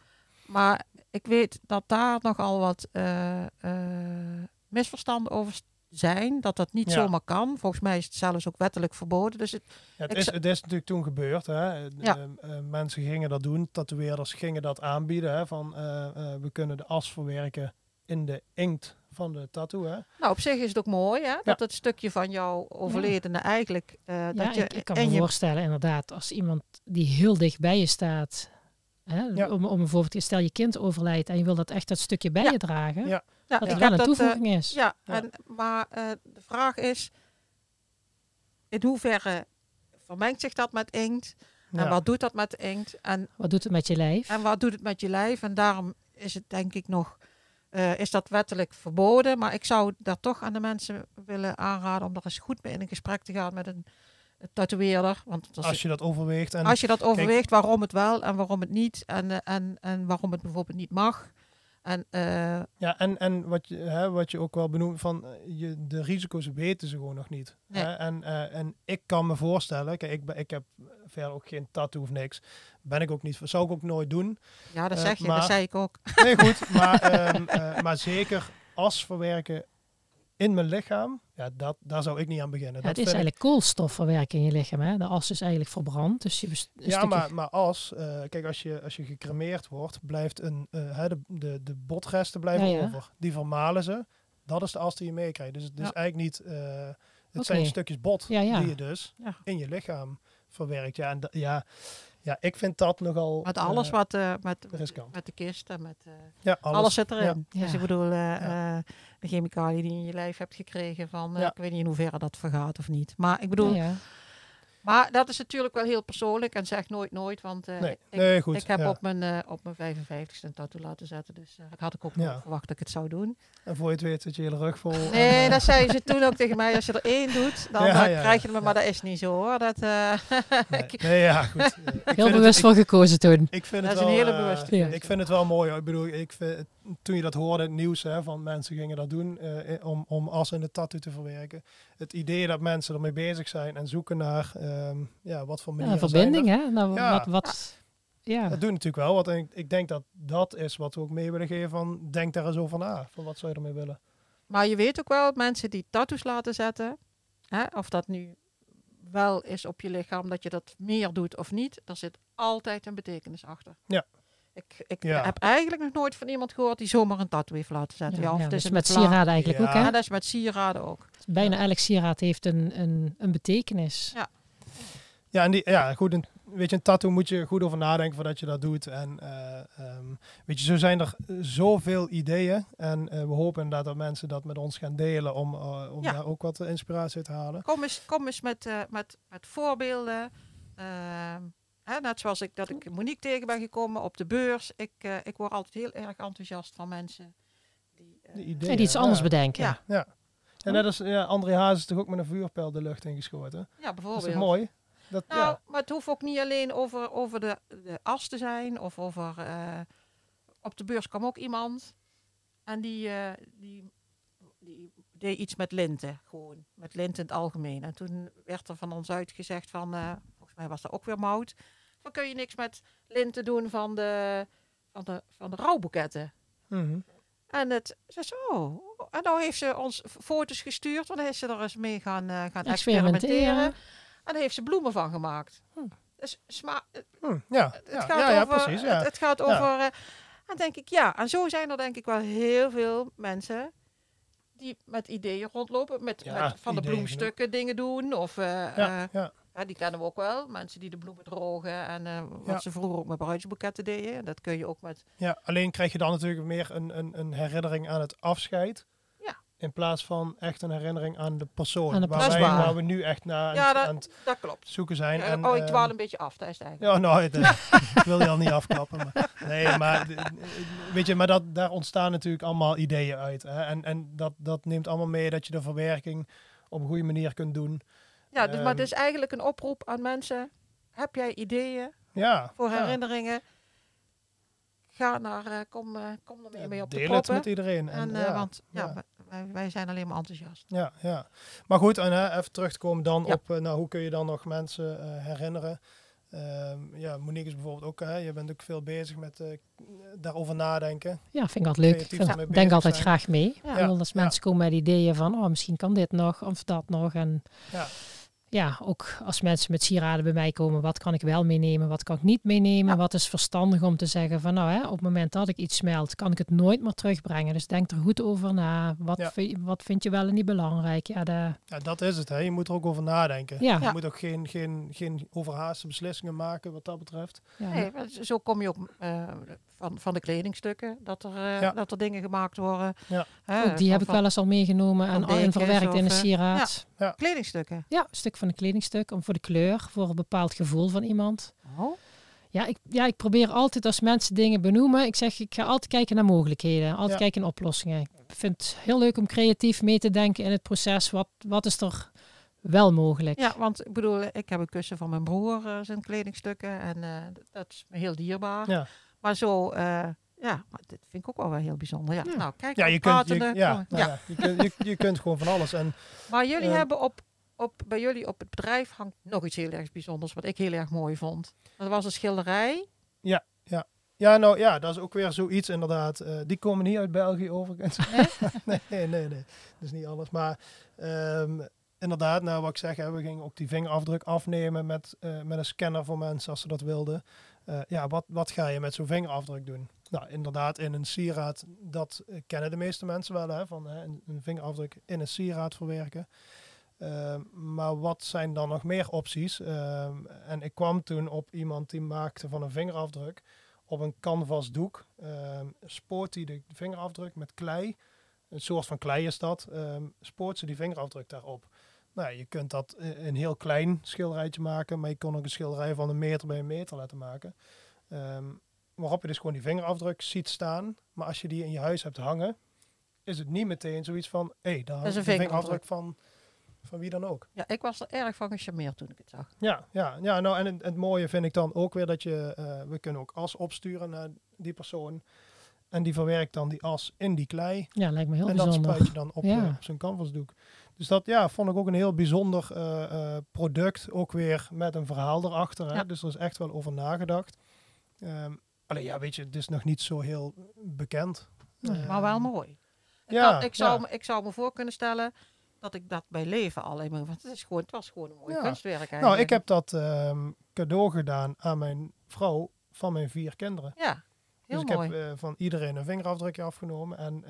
Maar ik weet dat daar nogal wat eh, eh, misverstanden over zijn. Dat dat niet Ja. zomaar kan. Volgens mij is het zelfs ook wettelijk verboden. Dus het, ja het, is, het is natuurlijk toen gebeurd. Hè. Ja. mensen gingen dat doen, tatoeëerders gingen dat aanbieden. Hè, van we kunnen de as verwerken in de inkt van de tattoo. Hè? Nou, op zich is het ook mooi, hè? Dat het stukje van jouw overledene eigenlijk... eh, Ja, dat je, ik, ik kan en me je, voorstellen inderdaad, als iemand die heel dicht bij je staat, hè, Ja. om, om bijvoorbeeld, stel je kind overlijdt en je wil dat echt dat stukje bij Ja. je dragen, Ja. ja, dat ik het wel een dat, eh, toevoeging is. Ja, Ja. En, maar eh, de vraag is, in hoeverre vermengt zich dat met inkt? En Ja. wat doet dat met de inkt? En, Wat doet het met je lijf? en wat doet het met je lijf? En daarom is het denk ik nog, eh, is dat wettelijk verboden. Maar ik zou daar toch aan de mensen willen aanraden om er eens goed mee in een gesprek te gaan met een, tatoeëerder. Want als, je dat overweegt. En als je dat overweegt, waarom het wel en waarom het niet. En, eh, en, en waarom het bijvoorbeeld niet mag. En eh, Ja, en, en wat, je, hè, wat je ook wel benoemt, van je, de risico's weten ze gewoon nog niet. Nee. Hè? En, en ik kan me voorstellen, kijk, ik, ik heb verder ook geen tattoo of niks. Ben ik ook niet, zou ik ook nooit doen. ja, dat Eh, zeg je, maar- dat zei ik ook. Nee, goed, maar, ehm, eh, maar zeker as verwerken in mijn lichaam, ja, dat, daar zou ik niet aan beginnen. Ja, dat het is vind ik- eigenlijk koolstofverwerking in je lichaam. Hè? De as is eigenlijk verbrand. Dus je best- Ja, stukje- maar, maar als, eh, kijk, als je, als je gecremeerd wordt, blijft een, eh, hè, de, de, de botresten blijven Ja, ja. over. Die vermalen ze. Dat is de as die je meekrijgt. Dus het is Ja. eigenlijk niet, eh, het zijn stukjes bot Ja, ja. die je dus Ja. in je lichaam verwerkt. Ja, en da- ja, ja, ik vind dat nogal Met alles eh, wat eh, met, riskant. met de kist en met eh, Ja, alles, alles. zit erin. Ja. Dus ik bedoel, Ja. de chemicaliën die je in je lijf hebt gekregen van, Ja. ik weet niet in hoeverre dat vergaat of niet. Maar ik bedoel, Ja, ja. Maar dat is natuurlijk wel heel persoonlijk en zeg nooit nooit, want eh, Nee, ik, nee, goed. ik heb ja. op mijn, eh, op mijn 55ste een tattoo laten zetten, dus eh, ik had ik ook Ja. nooit verwacht dat ik het zou doen. En voor je het weet zit je hele rug vol. en, Nee, dat zei ze toen ook tegen mij, als je er één doet, dan Ja, ja, krijg je hem, ja. maar dat is niet zo hoor. Dat, eh, nee, nee, ja, goed. Ik Heel bewust ik- voor gekozen toen. Ik vind Dat het is een wel, hele bewuste. Ik vind het wel mooi. hoor. Ik bedoel, ik vind, toen je dat hoorde het nieuws, hè, van mensen gingen dat doen eh, om, om as in de tattoo te verwerken. Het idee dat mensen ermee bezig zijn en zoeken naar ehm, ja, wat voor Ja, manieren een zijn verbinding, er. hè? Nou, Ja. wat, wat, ja. Dat doet natuurlijk wel. Want ik, ik denk dat dat is wat we ook mee willen geven van denk daar eens over na. Van wat zou je ermee willen? Maar je weet ook wel, mensen die tattoos laten zetten, hè, of dat nu wel is op je lichaam, dat je dat meer doet of niet, daar zit altijd een betekenis achter. Ja. Ik, ik Ja. heb eigenlijk nog nooit van iemand gehoord die zomaar een tattoo heeft laten zetten. Ja, Ja, of ja, het dat is met sieraden eigenlijk Ja. ook, hè? Ja, dat is met sieraden ook. Bijna elk sieraad heeft een, een, een betekenis. Ja. Ja, en die, ja, goed. Een, weet je, een tattoo moet je goed over nadenken voordat je dat doet. En eh, ehm, weet je, zo zijn er zoveel ideeën. En eh, we hopen inderdaad dat mensen dat met ons gaan delen om, eh, om Ja. daar ook wat inspiratie uit te halen. Kom eens, kom eens met, met, met voorbeelden. Hè, net zoals ik dat ik Monique tegen ben gekomen op de beurs. Ik, eh, ik word altijd heel erg enthousiast van mensen. Die, eh, De ideeën, En iets anders ja. bedenken. Ja. Ja. En net als ja, André Haas is toch ook met een vuurpijl de lucht ingeschoten. ja, Dat is bijvoorbeeld. mooi? Dat, Nou, ja. maar het hoeft ook niet alleen over, over de, de as te zijn. Of over... eh, op de beurs kwam ook iemand. En die, eh, die, die deed iets met linten. Gewoon. Met linten in het algemeen. En toen werd er van ons uitgezegd van... eh, mij was dat ook weer mout. Van kun je niks met linten doen van de, van de, van de rouwboeketten. Mhm. En het ze zo. En nou heeft ze ons foto's gestuurd, want dan is ze er eens mee gaan, eh, gaan experimenteren. En daar heeft ze bloemen van gemaakt. Hm. Dus sma het, Hm, ja, het ja, gaat ja, over. precies. Het, het gaat over. eh, en denk ik, ja, en zo zijn er denk ik wel heel veel mensen die met ideeën rondlopen, met, van de bloemstukken dingen doen. Of eh, ja, eh, ja. die kennen we ook wel. Mensen die de bloemen drogen en eh, wat Ja. ze vroeger ook met bruidsboeketten deden. Dat kun je ook met. ja, alleen krijg je dan natuurlijk meer een, een, een herinnering aan het afscheid. Ja. In plaats van echt een herinnering aan de persoon. Aan de waar, persoon. wij, waar. waar we nu echt naar Ja, het- dat- aan het Dat klopt. zoeken zijn. Eh, en, oh, ik ehm, dwaal een beetje af, dat is het eigenlijk. Ja, nou, het, ik wil je al niet afkappen. Maar, nee, maar, weet je, maar dat, daar ontstaan natuurlijk allemaal ideeën uit. Hè? En, en dat, dat neemt allemaal mee dat je de verwerking op een goede manier kunt doen. Ja, dus, maar het Ehm, is eigenlijk een oproep aan mensen. Heb jij ideeën Ja, voor ja. herinneringen? Ga naar, eh, kom, eh, kom er mee, Ja, mee op de deel het met iedereen. En, En, eh, ja, want ja, ja. wij- zijn alleen maar enthousiast. Ja, ja. Maar goed, en even terug te komen dan Ja. op, eh, nou, hoe kun je dan nog mensen eh, herinneren? Ehm, ja, Monique is bijvoorbeeld ook, hè, je bent ook veel bezig met eh, daarover nadenken. Ja, vind ik altijd leuk. Ik denk altijd zijn. graag mee. Als Ja. mensen komen met ideeën van, oh, misschien kan dit nog of dat nog. En Ja. Ja, ook als mensen met sieraden bij mij komen, wat kan ik wel meenemen, wat kan ik niet meenemen? Ja. Wat is verstandig om te zeggen van nou, hè, op het moment dat ik iets smelt, kan ik het nooit meer terugbrengen. Dus denk er goed over na. Wat, Ja. vind, wat vind je wel en niet belangrijk? Ja, de, Ja, dat is het. Hè. Je moet er ook over nadenken. ja, Je ja. moet ook geen, geen, geen overhaaste beslissingen maken wat dat betreft. Nee, zo kom je ook eh, van, van de kledingstukken, dat er, eh, Ja. dat er dingen gemaakt worden. Ja. Die van- heb ik wel eens al meegenomen en, en verwerkt in een eh, sieraad. Kledingstukken. Ja, een stuk van een kledingstuk, om voor de kleur, voor een bepaald gevoel van iemand. Oh. Ja ik, ja, ik probeer altijd als mensen dingen benoemen, ik zeg, ik ga altijd kijken naar mogelijkheden, altijd Ja. kijken naar oplossingen. Ik vind het heel leuk om creatief mee te denken in het proces. Wat, wat is er wel mogelijk? Ja, want ik bedoel, ik heb een kussen van mijn broer, eh, zijn kledingstukken. En eh, dat is me heel dierbaar. Ja. Maar zo, eh, ja, maar dit vind ik ook wel wel heel bijzonder. Ja, Ja. nou kijk, Ja, al je kunt, je, ja, nou ja, je, kunt, je, je kunt gewoon van alles. En Maar jullie Eh, hebben op, op, bij jullie op het bedrijf hangt nog iets heel erg bijzonders, wat ik heel erg mooi vond. Dat was een schilderij. ja, nou ja, dat is ook weer zoiets inderdaad. Eh, die komen niet uit België overigens. nee, nee, nee, nee. Dat is niet alles. Maar ehm, inderdaad, nou wat ik zeg, hè, we gingen ook die vingerafdruk afnemen met, eh, met een scanner voor mensen als ze dat wilden. Eh, ja, wat, wat ga je met zo'n vingerafdruk doen? Nou, inderdaad, in een sieraad, dat eh, kennen de meeste mensen wel, hè, van hè, een, vingerafdruk in een sieraad verwerken. Ehm, maar wat zijn dan nog meer opties? Ehm, en ik kwam toen op iemand die maakte van een vingerafdruk op een canvas doek. ehm, spoort hij de vingerafdruk met klei. Een soort van klei is dat. spoort ze die vingerafdruk daarop. Nou, je kunt dat eh, een heel klein schilderijtje maken, maar je kon ook een schilderij van een meter bij een meter laten maken. Ehm, waarop je dus gewoon die vingerafdruk ziet staan. Maar als je die in je huis hebt hangen, is het niet meteen zoiets van, hé, hey, daar is een de vingerafdruk vingerafdruk. van, van wie dan ook. Ja, ik was er erg van gecharmeerd toen ik het zag. Ja, ja, ja nou en het, het mooie vind ik dan ook weer dat je, eh, we kunnen ook as opsturen naar die persoon. En die verwerkt dan die as in die klei. Ja, lijkt me heel en dat bijzonder. spuit je dan op, Ja. je- op zijn canvasdoek. Dus dat ja, vond ik ook een heel bijzonder eh, eh, product. Ook weer met een verhaal erachter. Hè? Ja. Dus er is echt wel over nagedacht. Ehm alleen ja, weet je, het is nog niet zo heel bekend. Ehm, Maar wel mooi. Ik, ja, kan- ik, zou, ja. ik zou me voor kunnen stellen dat ik dat bij leven alleen maar... Want het, is gewoon, het was gewoon een mooi Ja. kunstwerk eigenlijk. Nou, ik heb dat ehm, cadeau gedaan aan mijn vrouw van mijn vier kinderen. Ja, heel dus ik heb eh, van iedereen een vingerafdrukje afgenomen en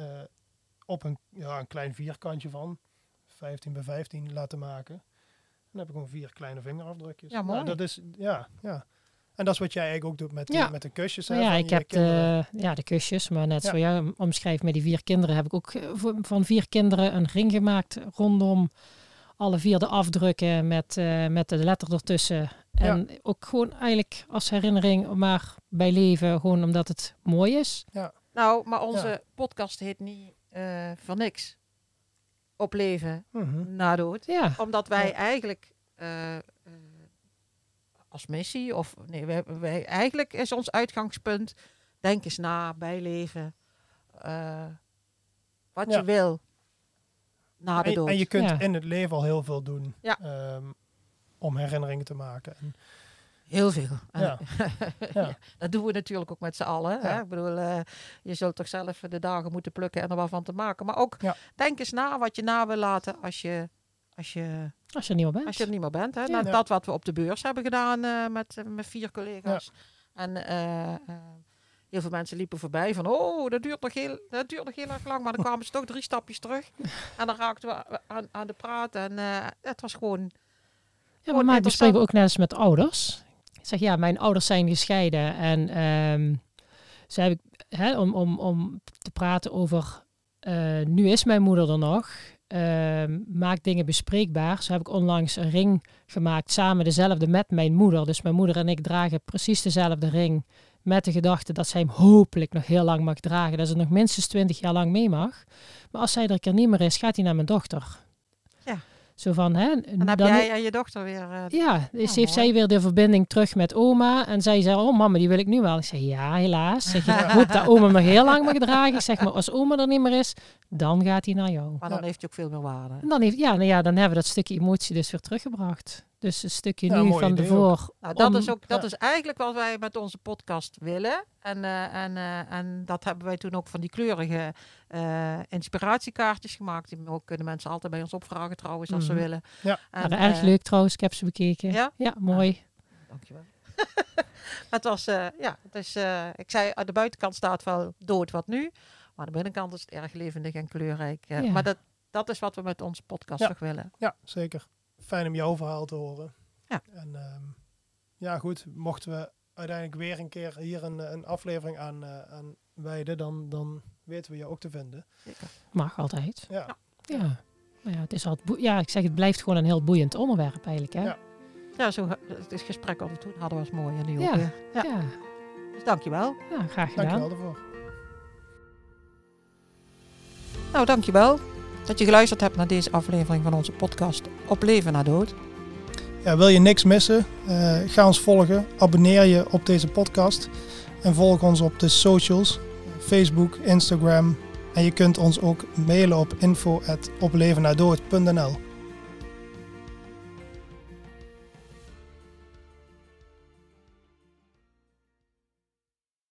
op een, ja, een klein vierkantje van 15 bij 15 laten maken. En dan heb ik gewoon vier kleine vingerafdrukjes. Ja, Nou, mooi. dat is, ja, ja. En dat is wat jij eigenlijk ook doet met, Ja. met de kusjes. Hè, ja, van ik heb de, ja, de kusjes, maar net Ja. zo jij omschrijft met die vier kinderen, heb ik ook eh, van vier kinderen een ring gemaakt rondom alle vier de afdrukken met, eh, met de letter ertussen. En ook gewoon eigenlijk als herinnering, maar bij leven, gewoon omdat het mooi is. Nou, maar onze podcast heet niet eh voor niks. Op leven Mhm. na dood. Ja, Omdat wij Ja. eigenlijk eh, eh, als missie, of nee, wij, wij, eigenlijk is ons uitgangspunt, denk eens na, bijleven, eh, wat Ja. je wil na de En, dood. en je kunt Ja. in het leven al heel veel doen Ja. ehm, om herinneringen te maken. En, Heel veel. Ja. Ja. dat doen we natuurlijk ook met z'n allen. Hè? Ja. Ik bedoel, eh, je zult toch zelf de dagen moeten plukken en er wat van te maken. Maar ook Ja. denk eens na wat je na wil laten als je, als je, als je er niet meer bent. als je er niet meer bent. Hè? Ja. Nou, Ja. Dat wat we op de beurs hebben gedaan eh, met, eh, met vier collega's. En eh, eh, heel veel mensen liepen voorbij van, oh, dat duurt nog heel, dat duurt nog heel erg lang. Maar dan kwamen ze toch drie stapjes terug. En dan raakten we aan, aan de praat. En eh, het was gewoon, Ja, Gewoon maar ik interessant. bespreek ook net eens met ouders. Zeg ja, mijn ouders zijn gescheiden en ehm ze heb ik, hè, om, om, om te praten over, eh, nu is mijn moeder er nog, ehm, maak dingen bespreekbaar. Zo heb ik onlangs een ring gemaakt, samen dezelfde met mijn moeder. Dus mijn moeder en ik dragen precies dezelfde ring met de gedachte dat zij hem hopelijk nog heel lang mag dragen. Dat ze nog minstens twintig jaar lang mee mag. Maar als zij er een keer niet meer is, gaat hij naar mijn dochter. Zo van, hè, dan heb jij en je dochter weer... eh, ja, dus Ja, heeft zij weer de verbinding terug met oma. En zij zei, oh mama, die wil ik nu wel. Ik zei, ja, helaas. Zeg, ik hoop dat oma nog heel lang mag dragen. Ik zeg, maar als oma er niet meer is, dan gaat hij naar jou. maar dan Ja. heeft hij ook veel meer waarde. En dan, heeft, ja, nou ja, dan hebben we dat stukje emotie dus weer teruggebracht. Dus een stukje Ja, nu van de voor. Nou, dat, om- is, ook, dat is eigenlijk wat wij met onze podcast willen. En, eh, en, eh, en dat hebben wij toen ook van die kleurige eh, inspiratiekaartjes gemaakt. Die ook kunnen mensen altijd bij ons opvragen trouwens, als Mhm. ze willen. Ja. En, waren erg leuk trouwens, ik heb ze bekeken. Ja? Ja, mooi. Dankjewel. het was, eh, ja, het is, eh, ik zei, aan de buitenkant staat wel dood wat nu. Maar aan de binnenkant is het erg levendig en kleurrijk. eh. Ja. Maar dat, dat is wat we met onze podcast Ja. toch willen. Ja, zeker. Fijn om jouw verhaal te horen. Ja. En ehm, ja, goed. Mochten we uiteindelijk weer een keer hier een, een aflevering aan, eh, aan wijden, dan, dan weten we je ook te vinden. Zeker. Mag altijd. Ja, Ja. Maar ja, het is altijd ja, ik zeg, het blijft gewoon een heel boeiend onderwerp eigenlijk. Hè? Ja. Ja, zo, het is gesprek al toen hadden was mooi en nu Ja. ook weer. Ja, ja. dus dankjewel. ja graag gedaan. dankjewel daarvoor. Nou, dankjewel dat je geluisterd hebt naar deze aflevering van onze podcast Op Leven na Dood. Ja, wil je niks missen? Eh, ga ons volgen. Abonneer je op deze podcast. En volg ons op de socials. Facebook, Instagram. En je kunt ons ook mailen op info.oplevennadood.nl